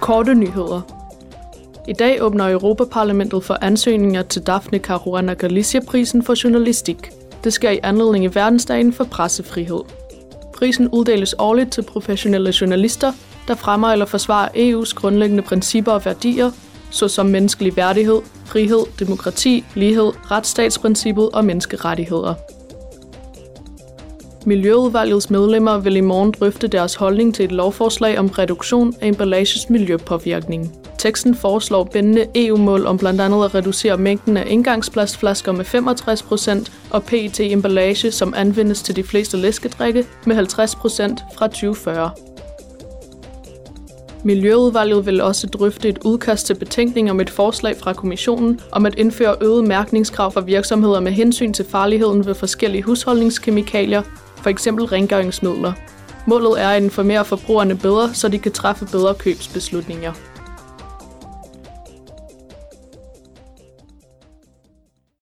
Korte nyheder. I dag åbner Europaparlamentet for ansøgninger til Daphne Caruana Galizia-prisen for journalistik. Det sker i anledning i verdensdagen for pressefrihed. Prisen uddeles årligt til professionelle journalister, der fremmer eller forsvarer EU's grundlæggende principper og værdier, såsom menneskelig værdighed, frihed, demokrati, lighed, retsstatsprincippet og menneskerettigheder. Miljøudvalgets medlemmer vil i morgen drøfte deres holdning til et lovforslag om reduktion af emballages miljøpåvirkning. Teksten foreslår bindende EU-mål om blandt andet at reducere mængden af indgangsplastflasker med 65% og PET-emballage, som anvendes til de fleste læskedrikke, med 50% fra 2040. Miljøudvalget vil også drøfte et udkast til betænkning om et forslag fra kommissionen om at indføre øget mærkningskrav for virksomheder med hensyn til farligheden ved forskellige husholdningskemikalier, f.eks. rengøringsmidler. Målet er at informere forbrugerne bedre, så de kan træffe bedre købsbeslutninger.